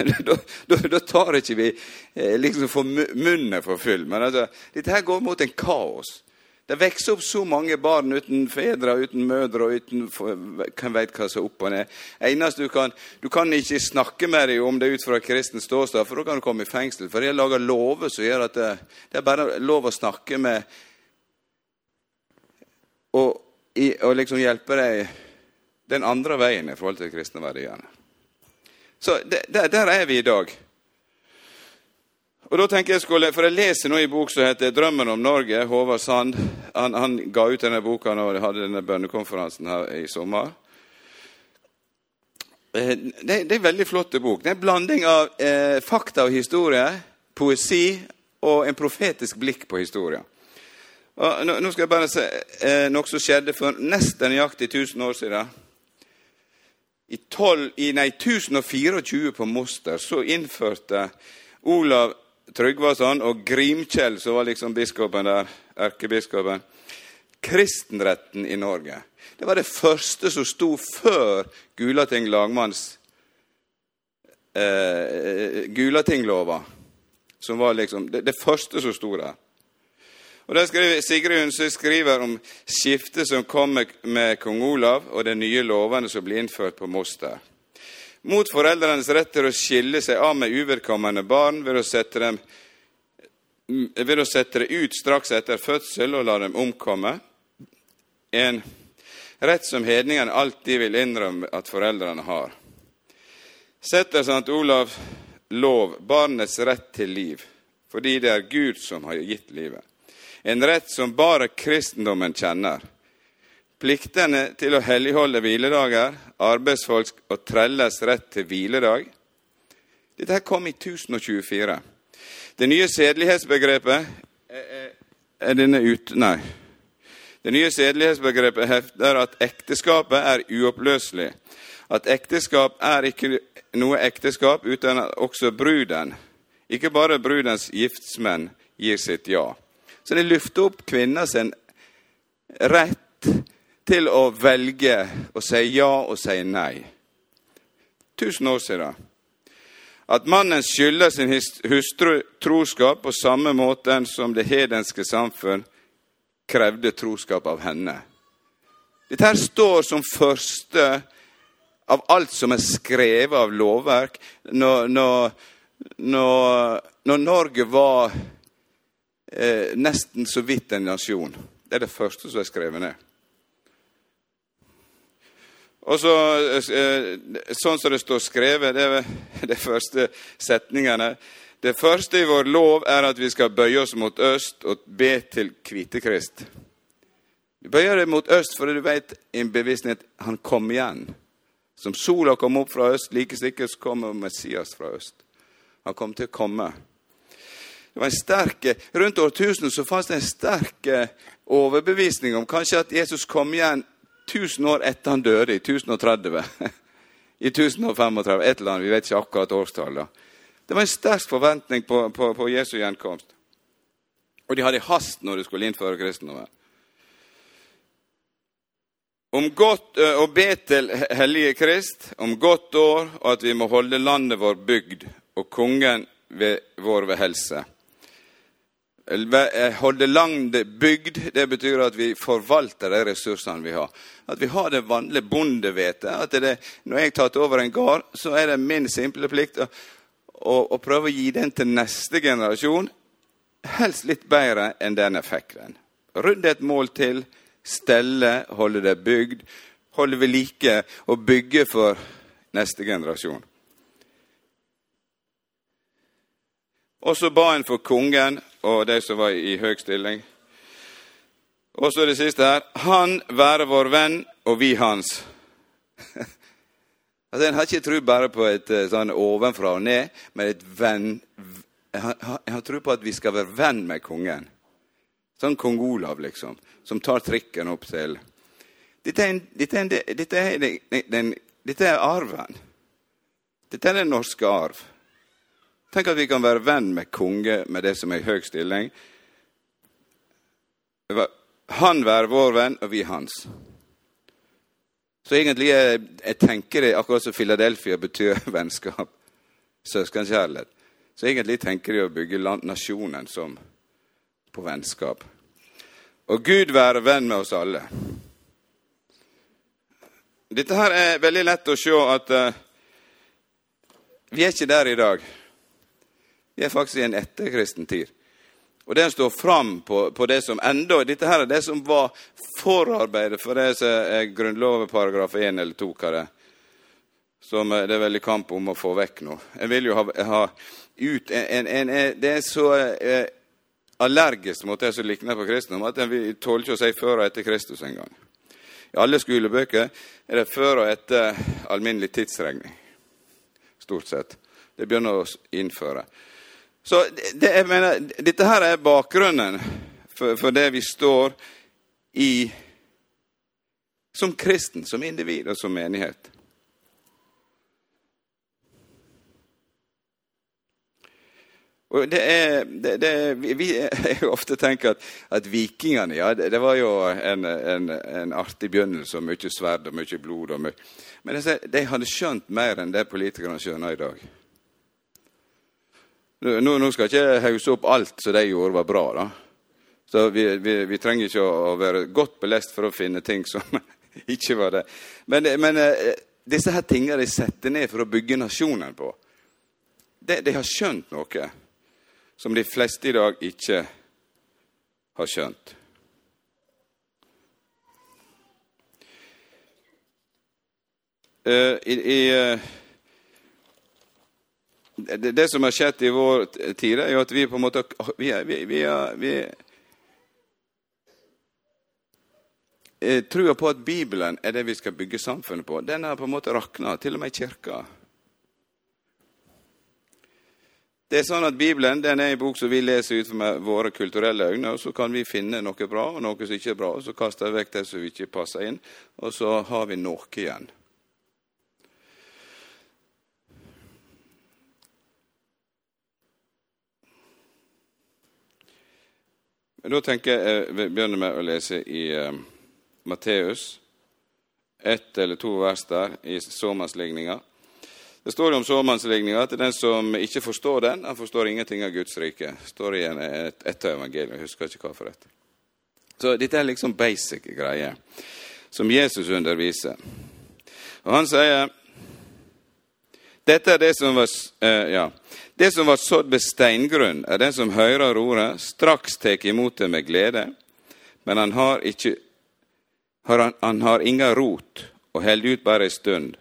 da, tar ikke vi eh, liksom for munnen for full. Men altså, dette her går mot en kaos. Det vokser opp så mange barn uten fedre, uten mødre og uten hvem vet hva som er opp og ned. Eneste du kan, du kan ikke snakke med dem om det ut fra kristen ståsted, for da kan du komme i fengsel. For de har laga lover som gjør at det, det, er bare lov å snakke med og, og liksom hjelpe dem den andre veien i forhold til kristne verdiene. Så der, der er vi i dag. Og da tenker jeg skulle, For jeg leser nå i bok som heter 'Drømmen om Norge'. Håvard Sand han, han ga ut denne boka når de hadde denne bønnekonferansen her i sommer. Eh, det, det er en veldig flott bok. Det er en blanding av eh, fakta og historie, poesi og en profetisk blikk på historien. Og nå, nå skal jeg bare se eh, noe som skjedde for nesten nøyaktig 1000 år siden. I, 12, i nei, 1024 på Moster så innførte Olav Tryggvason og Grimkjell, som var liksom biskopen der, erkebiskopen, kristenretten i Norge. Det var det første som sto før Gulating lagmanns eh, Gulatinglova. Som var liksom det, det første som sto der. Og der skriver, Sigrid Sigrun skriver om skiftet som kom med, kong Olav, og de nye lovene som ble innført på Moster. Mot foreldrenes rett til å skille seg av med uvedkommende barn ved å sette dem ved å sette det ut straks etter fødsel og la dem omkomme. En rett som hedningene alltid vil innrømme at foreldrene har. Setter St. Olav lov barnets rett til liv, fordi det er Gud som har gitt livet en rett som bare kristendommen kjenner. Pliktene til å helligholde hviledager, arbeidsfolks og trelles rett til hviledag. Dette kom i 1024. Det nye sedelighetsbegrepet er denne ut... Nei. Det nye sedelighetsbegrepet hevder at ekteskapet er uoppløselig. At ekteskap er ikke noe ekteskap uten at også bruden, ikke bare brudens giftsmenn, gir sitt ja. Så de løfter opp kvinner sin rett til å velge å si ja og si nei. Tusen år siden. At mannen skylder sin hustru troskap på samme måte som det hedenske samfunn krevde troskap av henne. Dette her står som første av alt som er skrevet av lovverk når, når, når, når Norge var eh, nesten så vidt en nasjon. Det er det første som er skrevet ned. Og så, eh, Sånn som det står skrevet, det er de første setningene. Det første i vår lov er at vi skal bøye oss mot øst og be til Kvitekrist. Vi bøyer deg mot øst fordi du vet i en bevissthet han kom igjen. Som sola kom opp fra øst, like sikkert kommer Messias fra øst. Han kom til å komme. Det var en sterk, Rundt årtusenet så fantes det en sterk eh, overbevisning om kanskje at Jesus kom igjen 1000 år etter han døde, i 1030. I 1035, et eller annet, vi vet ikke akkurat årstallet. Det var en sterk forventning på, på, på Jesu gjenkomst. Og de hadde hast når de skulle innføre kristendommen. Om godt, eh, å be til hellige Krist, om godt år, og at vi må holde landet vår bygd og kongen ved, vår ved helse. Eh, holde landet bygd, det betyr at vi forvalter de ressursene vi har. At vi har det vanlige bondevetet. At det, når jeg har tatt over en gard, så er det min simple plikt å, å, å, prøve å gi den til neste generasjon. Helst litt bedre enn den jeg fikk den. Rydde et mål til, stelle, holde det bygd. Holde ved like og bygge for neste generasjon. Og så ba en for kongen og de som var i høy stilling. Og så det siste her. Han være vår venn, og vi hans. altså, En har ikke tro bare på et eh, sånn ovenfra og ned, men et venn Jeg har, tro på at vi skal være venn med kongen. Sånn kong Olav, liksom. Som tar trikken opp til Dette er, en, dette er, en, dette er, den, den, dette er arven. Dette er den norske arv. Tenk at vi kan være venn med konge med det som er i høy stilling. Han være vår venn, og vi hans. Så egentlig jeg, jeg tenker det akkurat som Philadelphia betyr vennskap. søskenkjærlighet. Så egentlig tenker de å bygge nasjonen som på vennskap. Og Gud være venn med oss alle. Dette her er veldig lett å se at uh, vi er ikke der i dag. Vi er faktisk i en etterkristen tid. Og det står fram på, på, det som enda Dette her er det som var forarbeidet for det som er Grunnloven paragraf 1 eller 2. Hva det, som det er veldig kamp om å få vekk nå. Jeg vil jo ha, ha ut en, en, en, Det er så eh, allergisk mot det som likner på kristendom, at en tåler ikke å si før og etter Kristus engang. I alle skolebøker er det før og etter alminnelig tidsregning. Stort sett. Det begynner å innføre. Så det, jeg mener, dette her er bakgrunnen for, for det vi står i som kristen, som individ og som menighet. Og det er, det, det, vi, Jeg ofte tenker at, at vikingene ja, det, det, var jo en, en, en artig begynnelse mye sverd og mye blod. Og mye. Men de hadde skjønt mer enn det politikerne skjønner i dag. Nå, nå skal ikke jeg hause opp alt som de gjorde, var bra. da. Så vi, vi, vi, trenger ikke å være godt belest for å finne ting som ikke var det. Men, men eh, disse her tingene de setter ned for å bygge nasjonen på, de, de har skjønt noe som de fleste i dag ikke har skjønt. Uh, i, i uh, det, det, som har skjedd i vår tid, er jo at vi på en måte vi, er, vi, vi, er, vi er, Trua på at Bibelen er det vi skal bygge samfunnet på, den har på en måte rakna, til og med i kirka. Det er sånn at Bibelen den er en bok som vi leser ut med våre kulturelle øyne, og så kan vi finne noe bra og noe som ikke er bra, og så kaster vi vekk det som ikke passer inn, og så har vi noe igjen. Da tenker jeg vi begynner med å lese i uh, Matteus, ett eller to vers der i såmannsligninga. Det står om såmannsligninga at den som ikke forstår den, han forstår ingenting av Guds rike. står igjen et, et av. Jeg husker ikke hva for et. Så dette er liksom basic greier som Jesus underviser. Og han sier dette er det som var, eh, ja, det som var sådd ved steingrunn, er den som hører ordet, straks tar imot det med glede, men han har, ikke, har han, han har inga rot og holder ut bare ei stund.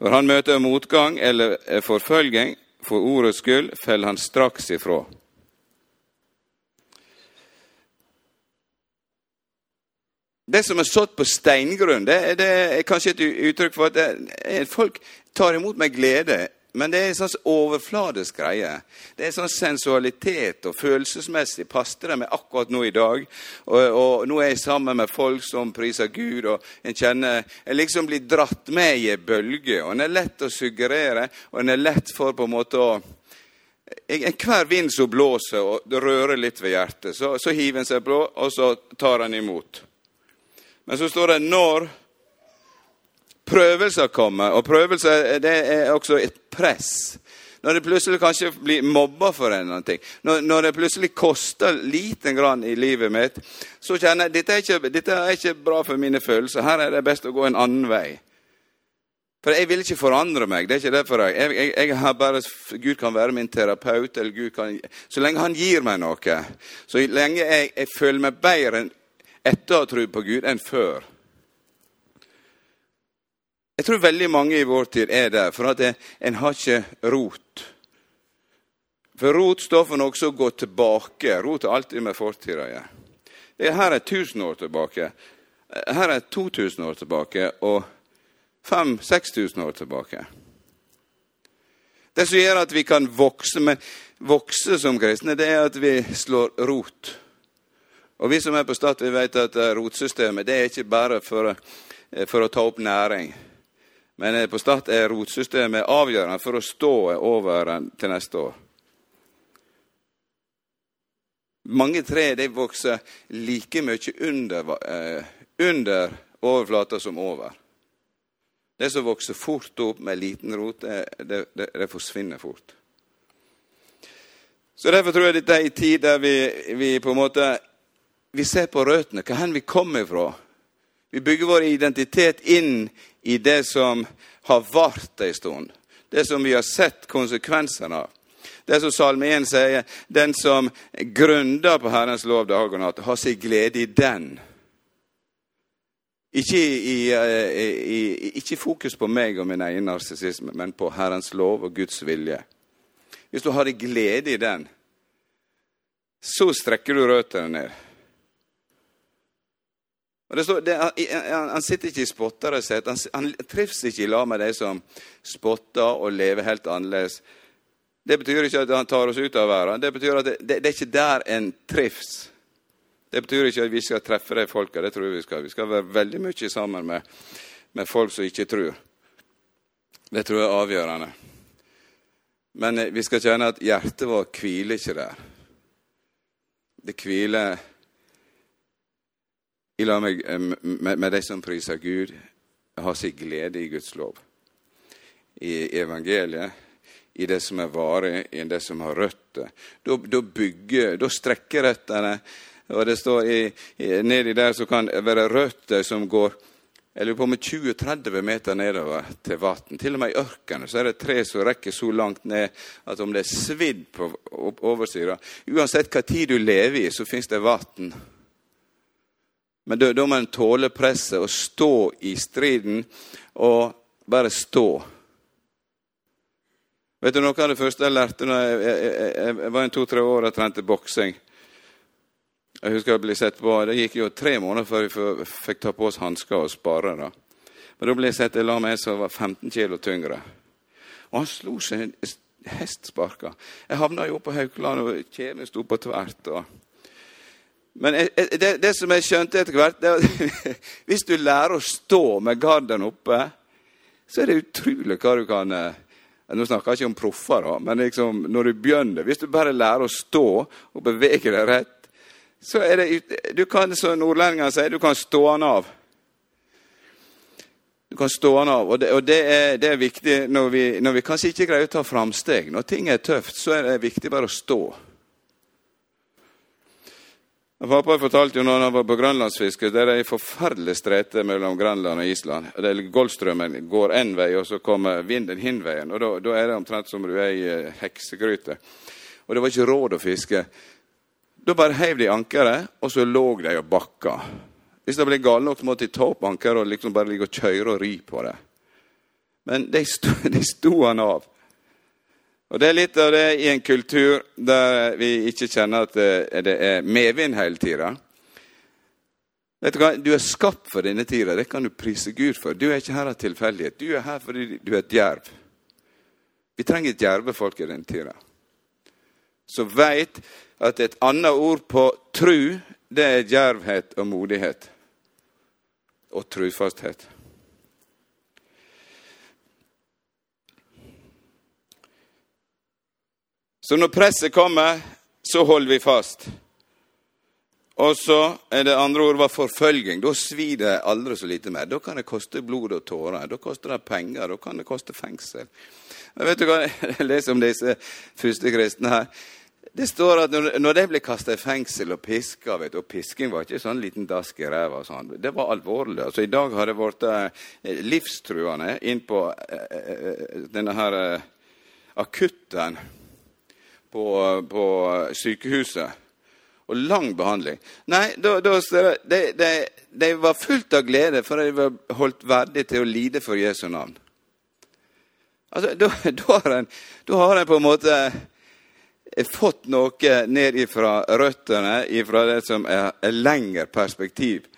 Når han møter motgang eller forfølging for ordets skyld, faller han straks ifra. Det som er sådd på steingrunn, det, det, er kanskje et uttrykk for at det, folk tar imot med glede men det er en sånn overfladisk greie. Det er sånn sensualitet og følelsesmessig passer det meg akkurat nå i dag. Og, og, nå er jeg sammen med folk som priser Gud, og en kjenner En liksom blir dratt med i ei bølge. Og en er lett å suggerere, og en er lett for på en måte å Enhver vind som blåser og rører litt ved hjertet, så, så hiver en seg på, og så tar en imot. Men så står det 'når prøvelser kommer, og prøvelser det er også et press. Når det plutselig kanskje blir mobba for en eller annen ting, når, når, det plutselig koster lite grann i livet mitt, så kjenner jeg dette er, ikke, dette er ikke bra for mine følelser. Her er det best å gå en annen vei. For jeg vil ikke forandre meg. det er ikke derfor jeg, jeg, jeg, jeg har bare, Gud kan være min terapeut. eller Gud kan, Så lenge Han gir meg noe, så lenge jeg, jeg føler meg bedre etter å ha trodd på Gud enn før, jeg tror veldig mange i vår tid er der, for at en har ikke rot. For rot står for noe som går tilbake. Rot er alltid med fortida å gjøre. Her er 1000 år tilbake. Her er 2000 år tilbake og 5000-6000 år tilbake. Det som gjør at vi kan vokse, men vokse som kristne, det er at vi slår rot. Og Vi som er på Stad, vi vet at rotsystemet det er ikke bare for, for å ta opp næring. Men på Stad er rotsystemet avgjørende for å stå over til neste år. Mange tre de vokser like mye under, eh, under overflata som over. Det som vokser fort opp med liten rot, det, det, det, det forsvinner fort. Så Derfor tror jeg dette er en tid der vi, vi, på en måte vi ser på røttene, hva hen vi kommer fra. Vi bygger vår identitet inn i det som har vart ei stund. Det som vi har sett konsekvensene av. Det som Salme 1 sier, den som grunder på Herrens lov dag og natt, har sin glede i den. Ikke, i, i, i, ikke fokus på meg og min egen narsissisme, men på Herrens lov og Guds vilje. Hvis du har glede i den, så strekker du røttene ned. Står, det, han, han, sitter ikke i spottereset. Han, han trives ikke i lag med de som spotter og lever helt annerledes. Det betyr ikke at han tar oss ut av verden. Det betyr at det, det, det er ikke der en trives. Det betyr ikke at vi skal treffe de folka. Det tror jeg vi skal. Vi skal være veldig mye sammen med, med folk som ikke tror. Det tror jeg er avgjørende. Men eh, vi skal kjenne at hjertet vårt hviler ikke der. Det hviler i lag med, med, med de som priser Gud, har sin glede i Guds lov. I evangeliet i det som er varig, i det som har røtter. Da, bygger, da strekker røttene. Og det står i, i, nedi der så kan det være røtter som går jeg lurer på med 20-30 meter nedover til vann. Til og med i ørkenen så er det tre som rekker så langt ned at om det er svidd på oversida Uansett hva tid du lever i, så fins det vann. Men da, må en tåle presset og stå i striden, og bare stå. Vet du noe av det første jeg lærte da jeg, jeg, jeg, jeg var en to-tre år og trente boksing? Jeg husker jeg ble sett på, Det gikk jo tre måneder før vi fikk ta på oss hansker og spare. da. Men da ble jeg sett i lag med en som var 15 kilo tyngre. Og han slo seg hestsparka. Jeg havna jo på Haukeland, og kjeven sto på tvert. og... Men det, det, som jeg skjønte etter hvert, det hvis du lærer å stå med garden oppe, så er det utrolig hva du kan eh, nå snakker jeg ikke om proffer, men liksom, når du begynner Hvis du bare lærer å stå og bevege deg rett, så er det Du kan, som nordlendingene sier, du kan stå han av. Du kan stå han av, og det, og det, er, det er, viktig når vi, når vi, kanskje ikke greier å ta framsteg. Når ting er tøft, så er det viktig bare å stå. Pappa fortalte jo når han var på grønlandsfiske, det er ei forferdelig strete mellom Grønland og Island. Golfstrømmen går én vei, og så kommer vinden hin veien. og Da er det omtrent som du er i eh, heksegryte. Og det var ikke råd å fiske. Da bare heiv de ankeret, og så lå de og bakka. Hvis det ble galt nok, måtte de ta opp ankeret og liksom bare ligge og kjøre og ri på det. Men de sto, de sto han av. Og Det er litt av det i en kultur der vi ikke kjenner at det er medvind hele tida. Vet Du hva? Du er skapt for denne tida. Det kan du prise Gud for. Du er ikke her av tilfeldighet. Du er her fordi du er et djerv. Vi trenger et djerve folk i denne tida. Så veit at et annet ord på tru, det er djervhet og modighet. Og trufasthet. Så når presset kommer, så holder vi fast. Og så er det andre ord var forfølging. Da svir det aldri så lite mer. Da kan det koste blod og tårer. Da koster det penger. Da kan det koste fengsel. Men vet du hva jeg leser om disse første kristne her? Det står at når de ble kasta i fengsel og piska Og pisking var ikke sånn liten dask i ræva. Sånn. Det var alvorlig. Altså, I dag har det blitt eh, livstruende inn på eh, eh, denne her akutten på, på sykehuset. Og lang behandling. Nei, da, da de, de, de, var fullt av glede, for de var holdt verdig til å lide for Jesu navn. Altså, da, da, har en, da har en på en måte fått noe ned ifra røttene, ifra det som er, er lengre perspektiv.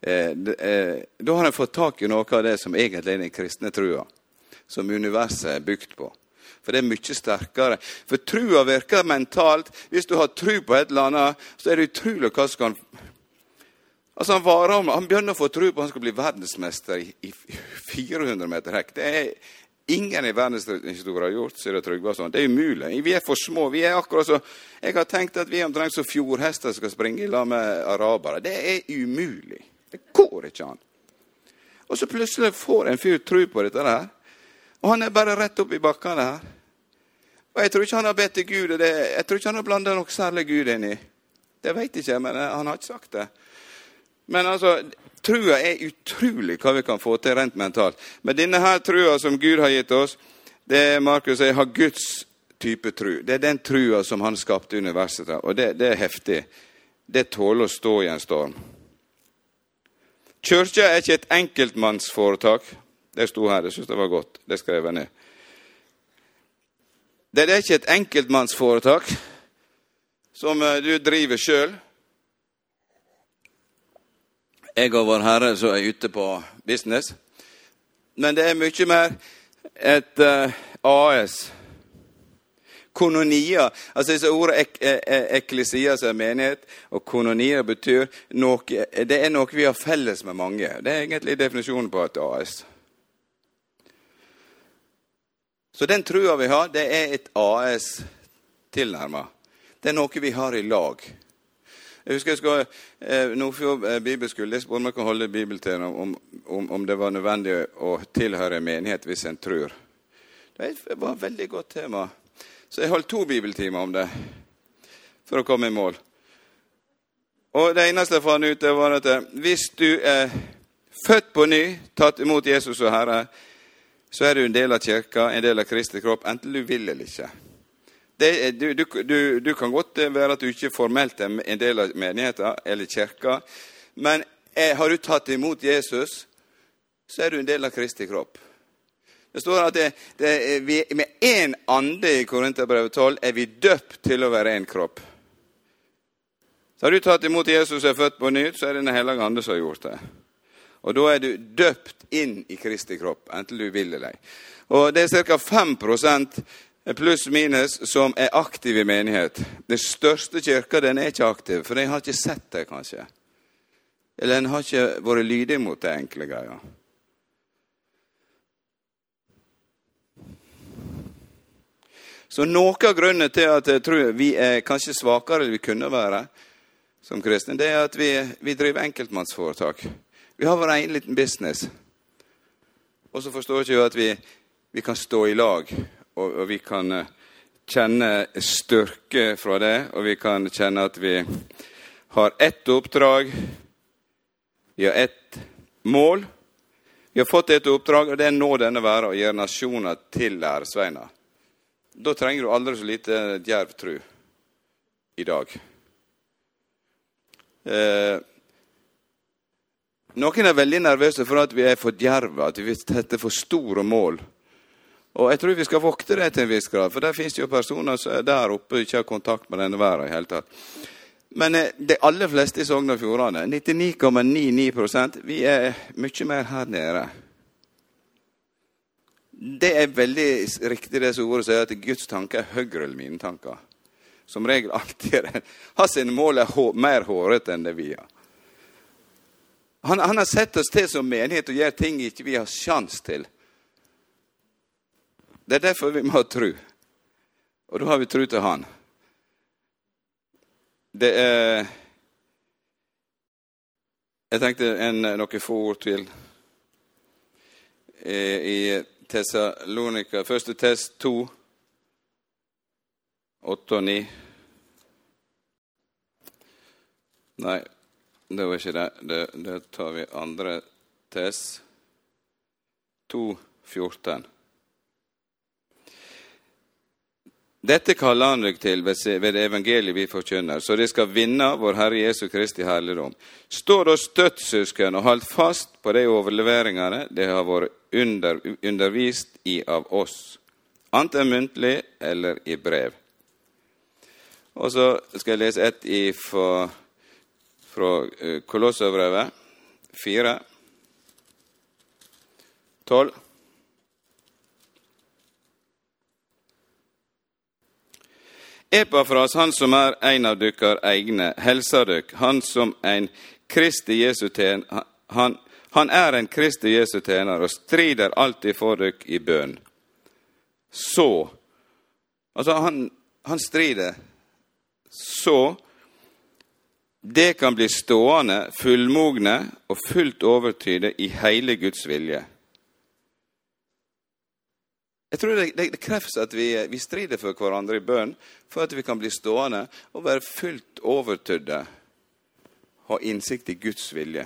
Eh, eh, da har en fått tak i noe av det som egentlig er den kristne trua, som universet er bygd på. For det er mye sterkere. For trua virker mentalt. Hvis du har tru på et eller annet, så er det utrolig hva som kan Altså Han varer han begynner å få tru på at han skal bli verdensmester i, i 400 meter hekk. Det er ingen i verdenshistorien har gjort, sier Trygve. Sånn. Det er umulig. Vi er for små. Vi er akkurat så Jeg har tenkt at vi er omtrent som fjordhester skal springe i lag med arabere. Det er umulig. Det går ikke an. Og så plutselig får en fyr tru på dette der. Og han er bare rett opp i bakkene her. Og jeg tror ikke han har bedt til Gud, og det, jeg tror ikke han har blanda noe særlig Gud inn i. Det jeg ikke, men han har ikke sagt det. Men altså, trua er utrolig hva vi kan få til rent mentalt. Men denne her trua som Gud har gitt oss, det Markus sier, har Guds type tru. Det er den trua som han skapte universet av. Og det, det, er heftig. Det tåler å stå i en storm. Kirka er ikke et enkeltmannsforetak. Det sto her, jeg syns det var godt. Det skrev jeg ned. Det er ikke et enkeltmannsforetak som eh, du driver sjøl. Jeg og Vår Herre som er ute på business. Men det er mye mer et uh, eh, AS. Kononia. Altså disse Ordet ek, eklesia, som er menighet, og kononia betyr noe Det er noe vi har felles med mange. Det er egentlig definisjonen på et AS. Så den trua vi har, det er et AS tilnærma. Det er noe vi har i lag. Jeg husker jeg skulle eh, Nordfjord eh, bibelskole. Jeg spurte jeg kunne holde bibeltiden om, om, om, det var nødvendig å tilhøre en menighet hvis en tror. Det var et veldig godt tema. Så jeg holdt to bibeltimer om det for å komme i mål. Og Det eneste jeg fant ut, det var at eh, hvis du er født på ny, tatt imot Jesus og Herre, så er du en del av kirka, en del av Kristi kropp, enten du vil eller ikke. Det, du, du, du, kan godt være at du ikke formelt er en del av menigheten eller kirka, men har du tatt imot Jesus, så er du en del av Kristi kropp. Det står at det, det, vi, med én ande i Korinterbrevet 12 er vi døpt til å være én kropp. Så Har du tatt imot Jesus og er født på nytt, så er det Den hellige ande som har gjort det. Og Da er du døpt inn i Kristi kropp, enten du vil eller ei. Og Det er ca. 5% pluss-minus som er aktiv i menighet. Den største kirka den er ikke aktiv, for den har ikke sett det, kanskje. Eller den har ikke vært lydig mot det enkle greia. Så noe av grunnen til at jeg tror vi er kanskje svakere enn vi kunne være som kristne, det er at vi, vi driver enkeltmannsforetak. Vi har vår egen liten business. Og så forstår ikke vi at vi, vi kan stå i lag og, og vi kan eh, kjenne styrke fra det, og vi kan kjenne at vi har ett oppdrag, vi har ett mål. Vi har fått et oppdrag, og det er nå denne verden å gjøre nasjoner til læresveiner. Da trenger du aldri så lite djerv tru i dag. Eh, noen er veldig nervøse for at vi er for djerve, at vi setter for store mål. Og jeg tror vi skal vokte det til en viss grad, for der det jo personer som er der oppe og ikke har kontakt med denne verden i hele tatt. Men eh, de aller fleste i Sogn og Fjordane, 99,99% vi er mye mer her nede. Det er veldig riktig det som ordet sier, at Guds tanke er høyere enn mine tanker. Som regel alltid det. Hans mål er mer hårete enn det vi har. Han, han, har sett oss til som menighet og gjør ting ikke vi har sjans til. Det er derfor vi må ha tru. Og da har vi tru til Han. Det er Jeg tenkte en, noen få ord til. I Tessalonika, første test 2, 8 og 9. Nei, det var ikke det. Det, det tar vi andre test. 2.14. Dette kaller han deg til ved det evangeliet vi forkynner, så de skal vinne vår Herre Jesu Kristi herligdom. Stå da støtt, søsken, og hold fast på de overleveringene det har vært under, undervist i av oss, enten muntlig eller i brev. Og så skal jeg lese ett fra, fra eh, Kolosserbrevet 4, 12. Epafras, han som er en av dykkar egne, helser dykk, han som en Kristi Jesu tjener, han, han er en Kristi Jesu tjener og strider alltid for dykk i bønn. Så Altså, han, han strider så det kan bli stående, fullmogne og fullt overtyde i hele Guds vilje. Jeg tror det, det, det kreves at vi, vi, strider for hverandre i bønn for at vi kan bli stående og være fullt overtydde, ha innsikt i Guds vilje.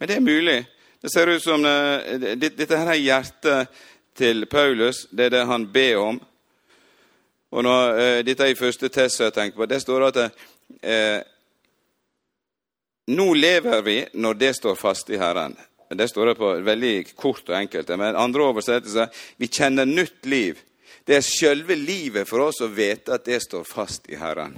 Men det er mulig. Det ser ut som det, dette her hjertet til Paulus, det er det han ber om. Og når, eh, Dette er i første test jeg tenker på. Det står at eh, nå lever vi når det står fast i Herren. Det står det på veldig kort og enkelt. Men andre oversettelser vi kjenner nytt liv. Det er selve livet for oss å vite at det står fast i Herren.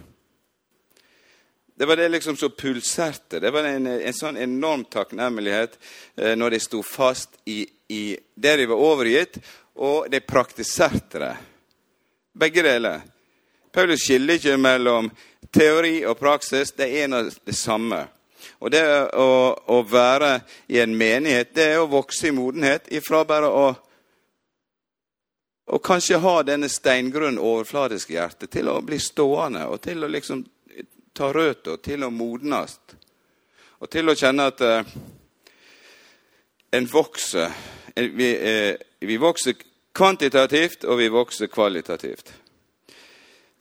Det var det liksom som pulserte. Det var en, en sånn enorm takknemlighet eh, når de sto fast i, i det de var overgitt, og de praktiserte det. Begge deler. Paulus skiller ikke mellom teori og praksis. Det er en av det samme. Og det å, å, være i en menighet, det er å vokse i modenhet ifra bare å og kanskje ha denne steingrunn overfladiske hjertet til å bli stående og til å liksom ta røtter, til å modnes. Og til å kjenne at uh, en vokser. Vi, uh, vi vokser kvantitativt, og vi vokser kvalitativt.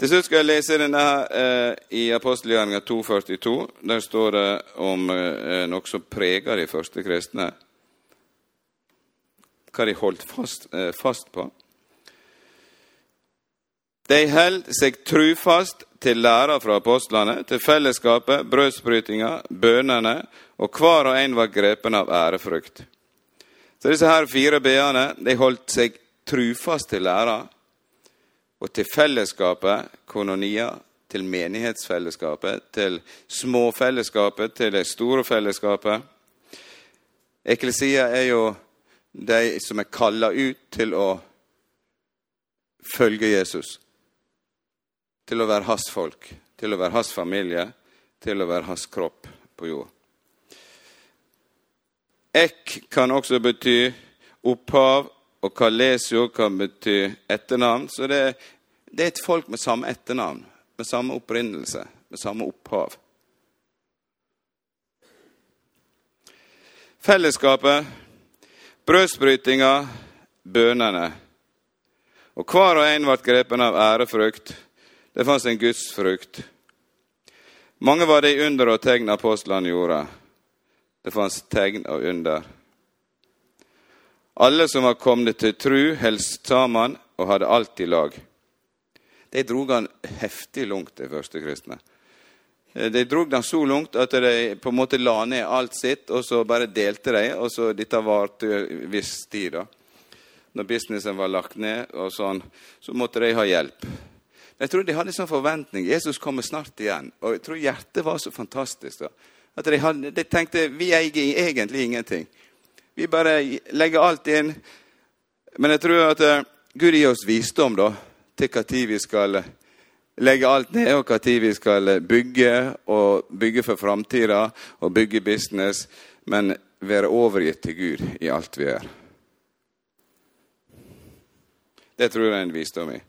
Til slutt skal jeg lese denne eh, i apostelgjerninga 2,42. Der står det om eh, noe som preger de første kristne. Hva de holdt fast, eh, fast på. De holdt seg trufast til læra fra apostlene, til fellesskapet, brødsbrytinga, bønene, og hver og en var grepen av ærefrykt. Så disse her fire b-ene de holdt seg trufast til læra og til fellesskapet, kononia, til menighetsfellesskapet, til småfellesskapet, til det store fellesskapet. Eklesia er jo de som er kalla ut til å følge Jesus. Til å være hans folk, til å være hans familie, til å være hans kropp på jord. Ek kan også bety opphav og Kalesio kan bety etternavn. Så det, det, er et folk med samme etternavn, med samme opprinnelse, med samme opphav. Fellesskapet, brødsbrytinga, bønene. Og hver og en ble grepen av ærefrykt. Det fantes en gudsfrukt. Mange var de under og tegn apostlene gjorde. Det fantes tegn og under. Alle som var kommet til tru, helst sammen og hadde alt i lag. De drog han heftig langt, de første kristne. Eh, de drog den så langt at de på en måte la ned alt sitt, og så bare delte de. Og så dette varte en viss tid. da. Når businessen var lagt ned, og sånn, så måtte de ha hjelp. Jeg tror de hadde sånn forventning. Jesus kommer snart igjen. Og jeg tror hjertet var så fantastisk. da. At de, hadde, de tenkte vi eier egentlig ingenting. Vi bare legger alt inn. Men jeg tror at uh, Gud gir oss visdom da, til når vi skal legge alt ned, og når vi skal bygge, og bygge for framtida og bygge business, men være overgitt til Gud i alt vi gjør. Det tror jeg er en visdom i.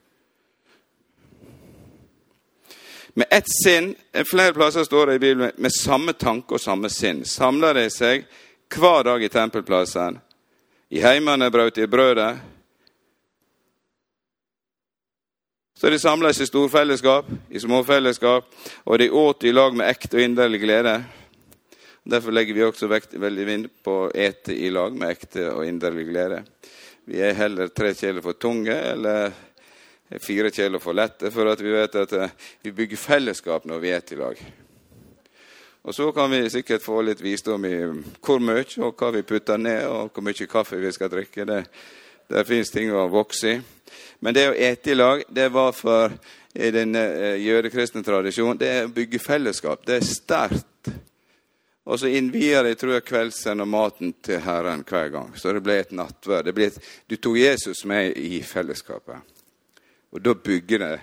Med ett sinn Flere plasser står det i Bibelen med samme tanke og samme sinn. Samler de seg hver dag i tempelplassen. I heimene brøt de brødet. Så de samles i storfellesskap, i småfellesskap, og de åt i lag med ekte og inderlig glede. Derfor legger vi også vekt, veldig vind på å ete i lag med ekte og inderlig glede. Vi er heller tre kjeler for tunge eller fire kjeler for lette, for at vi vet at eh, vi bygger fellesskap når vi er i lag. Og så kan vi sikkert få litt visdom i hvor mye og hva vi putter ned, og hvor mye kaffe vi skal drikke. Det, det fins ting å vokse i. Men det å ete i lag, det var for i den uh, jødekristne tradisjonen, det er å bygge fellesskap. Det er sterkt. Og så innvier de tror jeg, kveldsen og maten til Herren hver gang. Så det ble et nattverd. Du tok Jesus med i fellesskapet. Og da bygger det.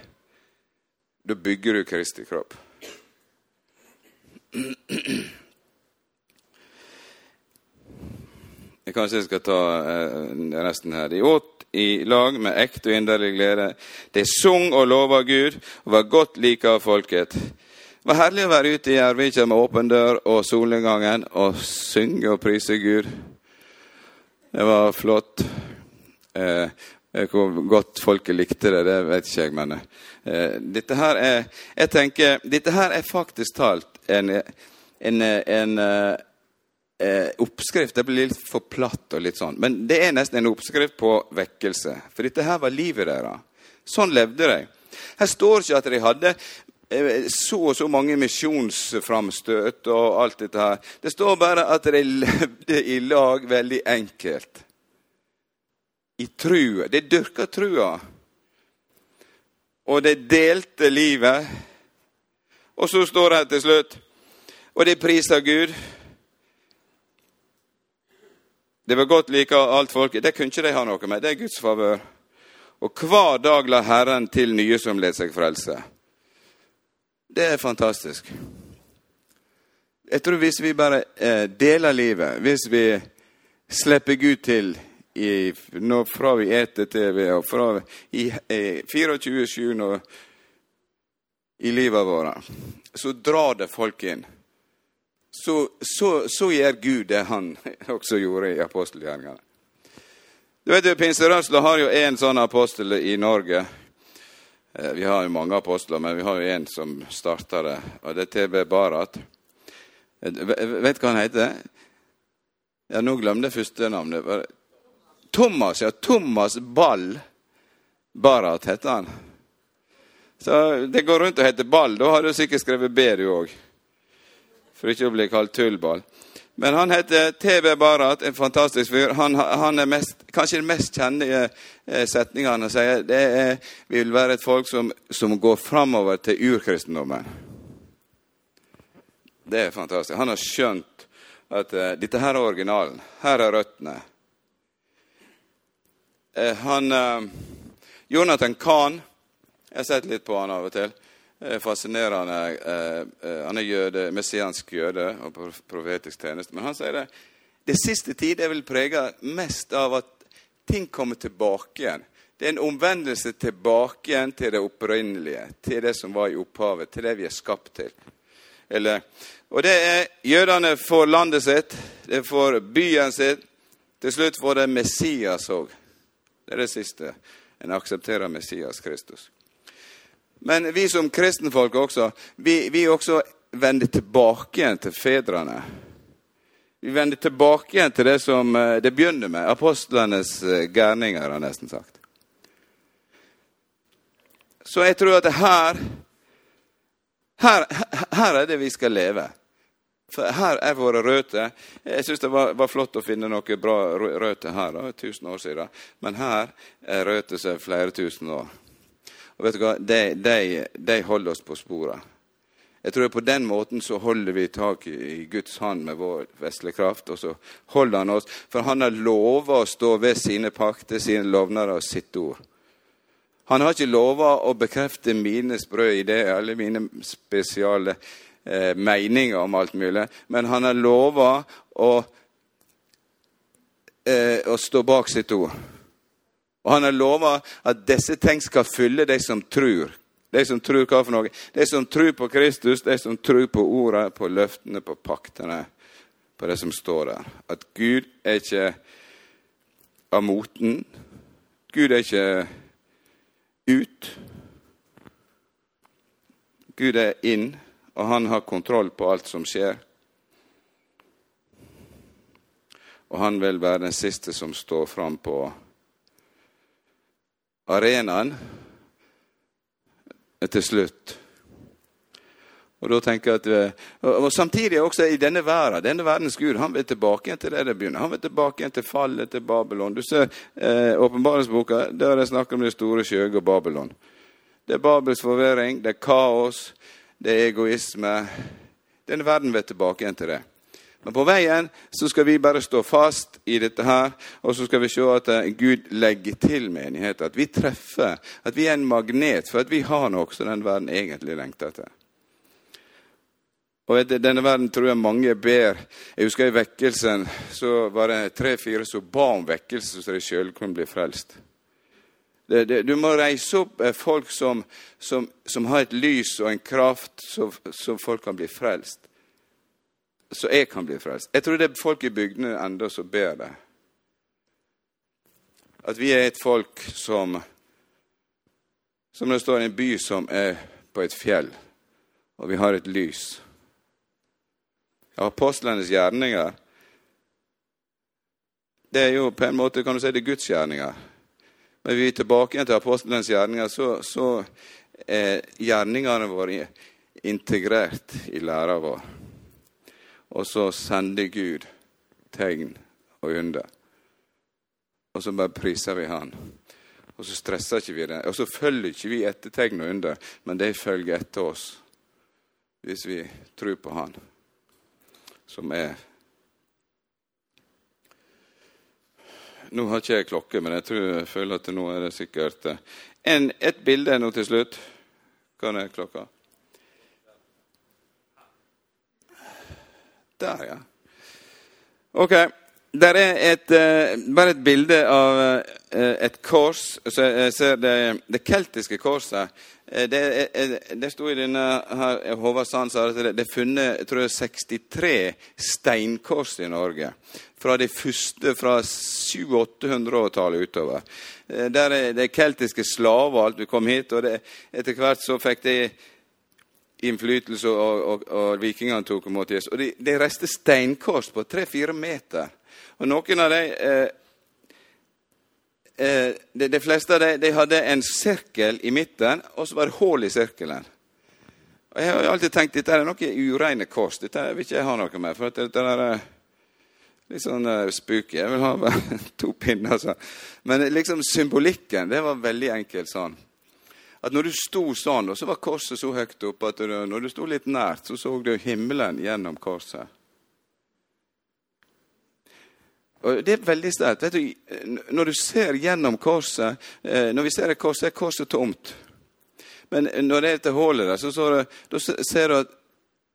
Da bygger du Kristi kropp. Jeg kanskje skal ta eh, resten her. De åt i lag med ekte og inderlig glede. De sung og lova Gud og var godt like av folket. Det var herlig å være ute i Ervikja med åpen dør og solnedgangen og synge og prise Gud. Det var flott. Eh, hvor godt folket likte det, det vet ikke jeg, men eh, dette her er Jeg tenker, dette her er faktisk talt en, en, en eh, oppskrift. Det blir litt for platt og litt sånn, men det er nesten en oppskrift på vekkelse. For dette her var livet deres. Sånn levde de. Her står ikke at de hadde eh, så og så mange misjonsframstøt og alt dette her. Det står bare at de levde i lag veldig enkelt i trua. De dyrka trua. Og de delte livet. Og så står det til slutt Og de priser Gud. Det var godt like alt folket. Det kunne ikke de ha noe med. Det er Guds favør. Og hver dag la Herren til nye som let seg frelse. Det er fantastisk. Jeg tror hvis vi bare eh, deler livet, hvis vi slipper Gud til i, nå fra vi eter vi og fra i, i 24-7 i livet vårt, så drar det folk inn. Så, så, så, gjør Gud det han også gjorde i apostelgjerningene. Du vet, Pinserørsla har jo én sånn apostel i Norge. Eh, vi har jo mange apostler, men vi har jo én som starta det, og det er TB Barat. Eh, vet du hva han heter? Ja, Nå glemte jeg første navnet. Thomas, ja. Thomas Ball Barat heter han. Så det går rundt og heter Ball. Da har du sikkert skrevet B, du òg. For ikke å bli kalt tullball. Men han heter TB Barat, en fantastisk fyr. Han, han er mest, kanskje den mest kjente eh, setninga han sier. Det er, vi vil være et folk som, som går framover til urkristendommen. Det er fantastisk. Han har skjønt at uh, dette her er originalen. Her er røttene. Uh, han, uh, Jonathan Kahn Jeg har sett litt på han av og til. Fascinerende. Eh, han er jøde, messiansk jøde og profetisk tjeneste. Men han sier det det siste tid er vel prega mest av at ting kommer tilbake igjen. Det er en omvendelse tilbake igjen til det opprinnelige, til det som var i opphavet, til det vi er skapt til. Eller, og det er Jødene for landet sitt, de får byen sitt. Til slutt får det Messias òg. Det er det siste. En aksepterer Messias Kristus. Men vi som kristenfolk også, vi, vi også vender tilbake igjen til fedrene. Vi vender tilbake igjen til det som eh, det begynner med. Apostlenes eh, gærninger, har nesten sagt. Så jeg tror at her, her, her er det vi skal leve. For her er våre røtter. Jeg syns det var, var, flott å finne noen bra røtter her, da, tusen år siden. Men her er røtter som er flere tusen år. Og vet du hva? De, de, de holder oss på sporet. Jeg tror På den måten så holder vi tak i Guds hånd med vår vesle kraft. Og så holder han oss, for han har lova å stå ved sine pakter, sine lovnader og sitt ord. Han har ikke lova å bekrefte mine sprø ideer eller mine spesiale eh, meninger om alt mulig, men han har lova å, eh, å stå bak sitt ord. Og han har lova at disse ting skal fylle de som tror. De som tror hva for noe? De som tror på Kristus, de som tror på ordet, på løftene, på paktene, på det som står der. At Gud er ikke av moten. Gud er ikke ut. Gud er inn og han har kontroll på alt som skjer. Og han vil være den siste som står fram på arenaen til slutt. Og da tenker jeg at, eh, og Samtidig også i denne verden. Denne verdens Gud han vil tilbake igjen til det det begynner. Han vil tilbake igjen til fallet til Babylon. Du ser eh, åpenbaringsboka, der er snakk om det store skjøge Babylon. Det er Babels forvirring, det er kaos, det er egoisme. Denne verden vil tilbake igjen til det. Men på veien så skal vi bare stå fast i dette her, og så skal vi se at eh, Gud legger til menighet. At vi treffer, at vi er en magnet for at vi har noe som den verden egentlig lengter etter. Og du, denne verden tror jeg mange ber. Jeg husker i vekkelsen så var det tre-fire som ba om vekkelse, så de sjøl kunne bli frelst. Det, det, du må reise opp eh, folk som, som, som, har et lys og en kraft, så, så, folk kan bli frelst. Så jeg kan bli frelst. Jeg tror det er folk i bygdene enda som ber det. At vi er et folk som Som det står i en by som er på et fjell, og vi har et lys. Apostlenes gjerninger det er jo på en måte kan du si, det er Guds gjerninger. Men vi er tilbake igjen til apostlenes gjerninger, så, så er gjerningene våre integrert i læra vår. Og så sender Gud tegn og under. Og så bare priser vi Han. Og så stresser ikke vi det. Og så følger ikke vi etter tegn og under, men de følger etter oss hvis vi tror på Han, som er Nå har ikke jeg klokke, men jeg tror jeg føler at nå er det sikkert eh, en, Et bilde nå til slutt. Hva er klokka? Der, ja. Ok. Der er et, uh, bare et bilde av uh, et kors. Så jeg ser det, det keltiske korset. Det, det sto i denne her, Håvard Sand sa at det, det er funnet tror jeg, 63 steinkors i Norge. Fra de første fra 700-800-tallet utover. Der er det keltiske slaver alt vi kom hit. og Etter hvert så fikk de innflytelse, og, og, og vikingene tok imot Jesus. Og de, de reiste steinkors på tre-fire meter. Og noen av dem eh, eh, de, de, fleste av dem de hadde en sirkel i midten, og så var det hull i sirkelen. Og Jeg har alltid tenkt dette er noe ureine kors. Dette vil ikke jeg ha noe med. for dette er eh, litt sånn uh, spooky. Jeg vil ha to pinner. Så. Men liksom symbolikken det var veldig enkelt sånn. At når du sto sånn, så var korset så høyt oppe at når du sto litt nært, så så du himmelen gjennom korset. Og Det er veldig sterkt. Når du ser gjennom korset eh, Når vi ser et kors, er korset tomt. Men når det er etter hullet der, så, så, da ser du at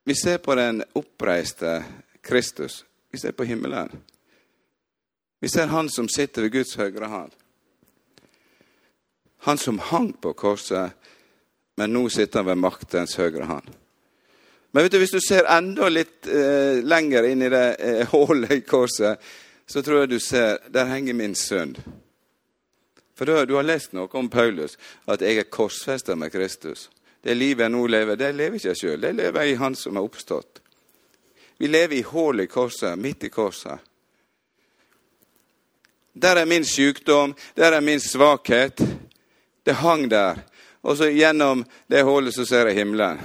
vi ser på den oppreiste Kristus. Vi ser på himmelen. Vi ser Han som sitter ved Guds høyre hånd. Han som hang på korset, men nå sitter han ved maktens høyre hånd. Men vet du, hvis du ser enda litt eh, lenger inn i det eh, hullet i korset, så tror jeg du ser der henger min sønn. For du, du har lest noe om Paulus, at jeg er korsfesta med Kristus. Det livet jeg nå lever, det lever ikke jeg sjøl. Det lever jeg i Han som er oppstått. Vi lever i hullet i korset, midt i korset. Der er min sykdom, der er min svakhet. Det hang der. Og så gjennom det hullet så ser jeg himmelen.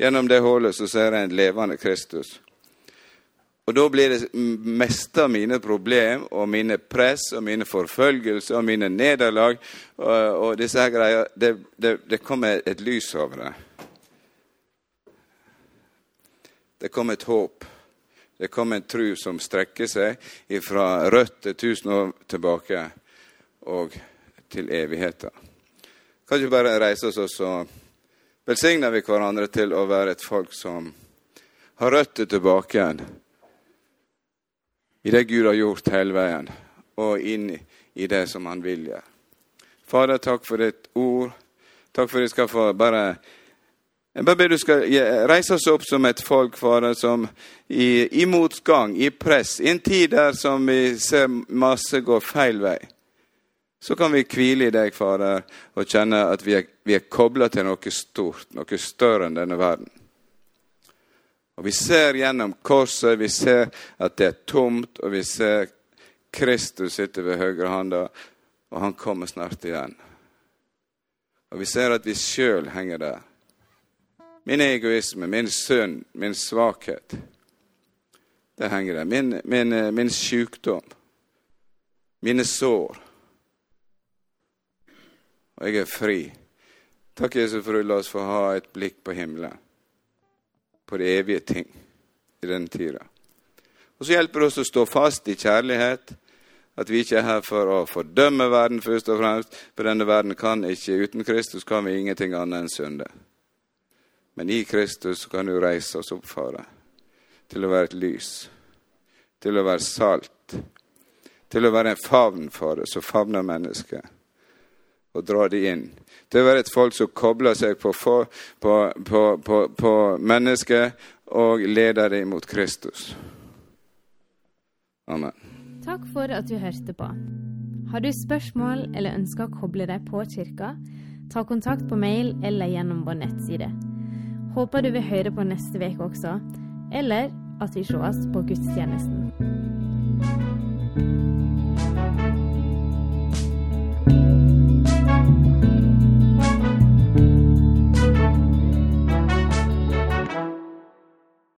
Gjennom det hullet så ser jeg en levende Kristus. Og da blir det meste av mine problem og mine press og mine forfølgelser og mine nederlag og, og disse her greier det, det, det, kommer et lys over det. Det kommer et håp. Det kommer en tru som strekker seg fra røtter tusen år tilbake og til evigheten. Kan ikke bare reise oss, og så velsigner vi hverandre til å være et folk som har røtter tilbake igjen i det Gud har gjort hele veien, og inn i det som Han vil gjøre. Fader, takk for ditt ord. Takk for at vi skal få bare Jeg bare ber du skal reise oss opp som et folk, Fader, som i, i motgang, i press, i en tid der som vi ser masse gå feil vei. Så kan vi hvile i deg, Fader, og kjenne at vi er, vi er kobla til noe stort, noe større enn denne verden. Og Vi ser gjennom korset, vi ser at det er tomt, og vi ser Kristus sitte ved høyre hånda, og han kommer snart igjen. Og vi ser at vi sjøl henger der. Min egoisme, min synd, min svakhet, det henger der. Min, min, min sykdom, mine sår. Og jeg er fri. Takk, Jesus, for at la oss få ha et blikk på himmelen på de evige ting i denne tida. Og så hjelper det oss å stå fast i kjærlighet, at vi ikke er her for å fordømme verden først og fremst, for denne verden kan ikke Uten Kristus kan vi ingenting annet enn synde. Men i Kristus kan du reise oss opp, Far, til å være et lys, til å være salt, til å være en favn for det som favner mennesket, og dra de inn. Det var et folk som kobler seg på, på, på, på mennesket og leder dem mot Kristus. Amen. Takk for at du hørte på. Har du spørsmål eller ønsker å koble deg på kirka, ta kontakt på mail eller gjennom vår nettside. Håper du vil høre på neste uke også, eller at vi sees på gudstjenesten.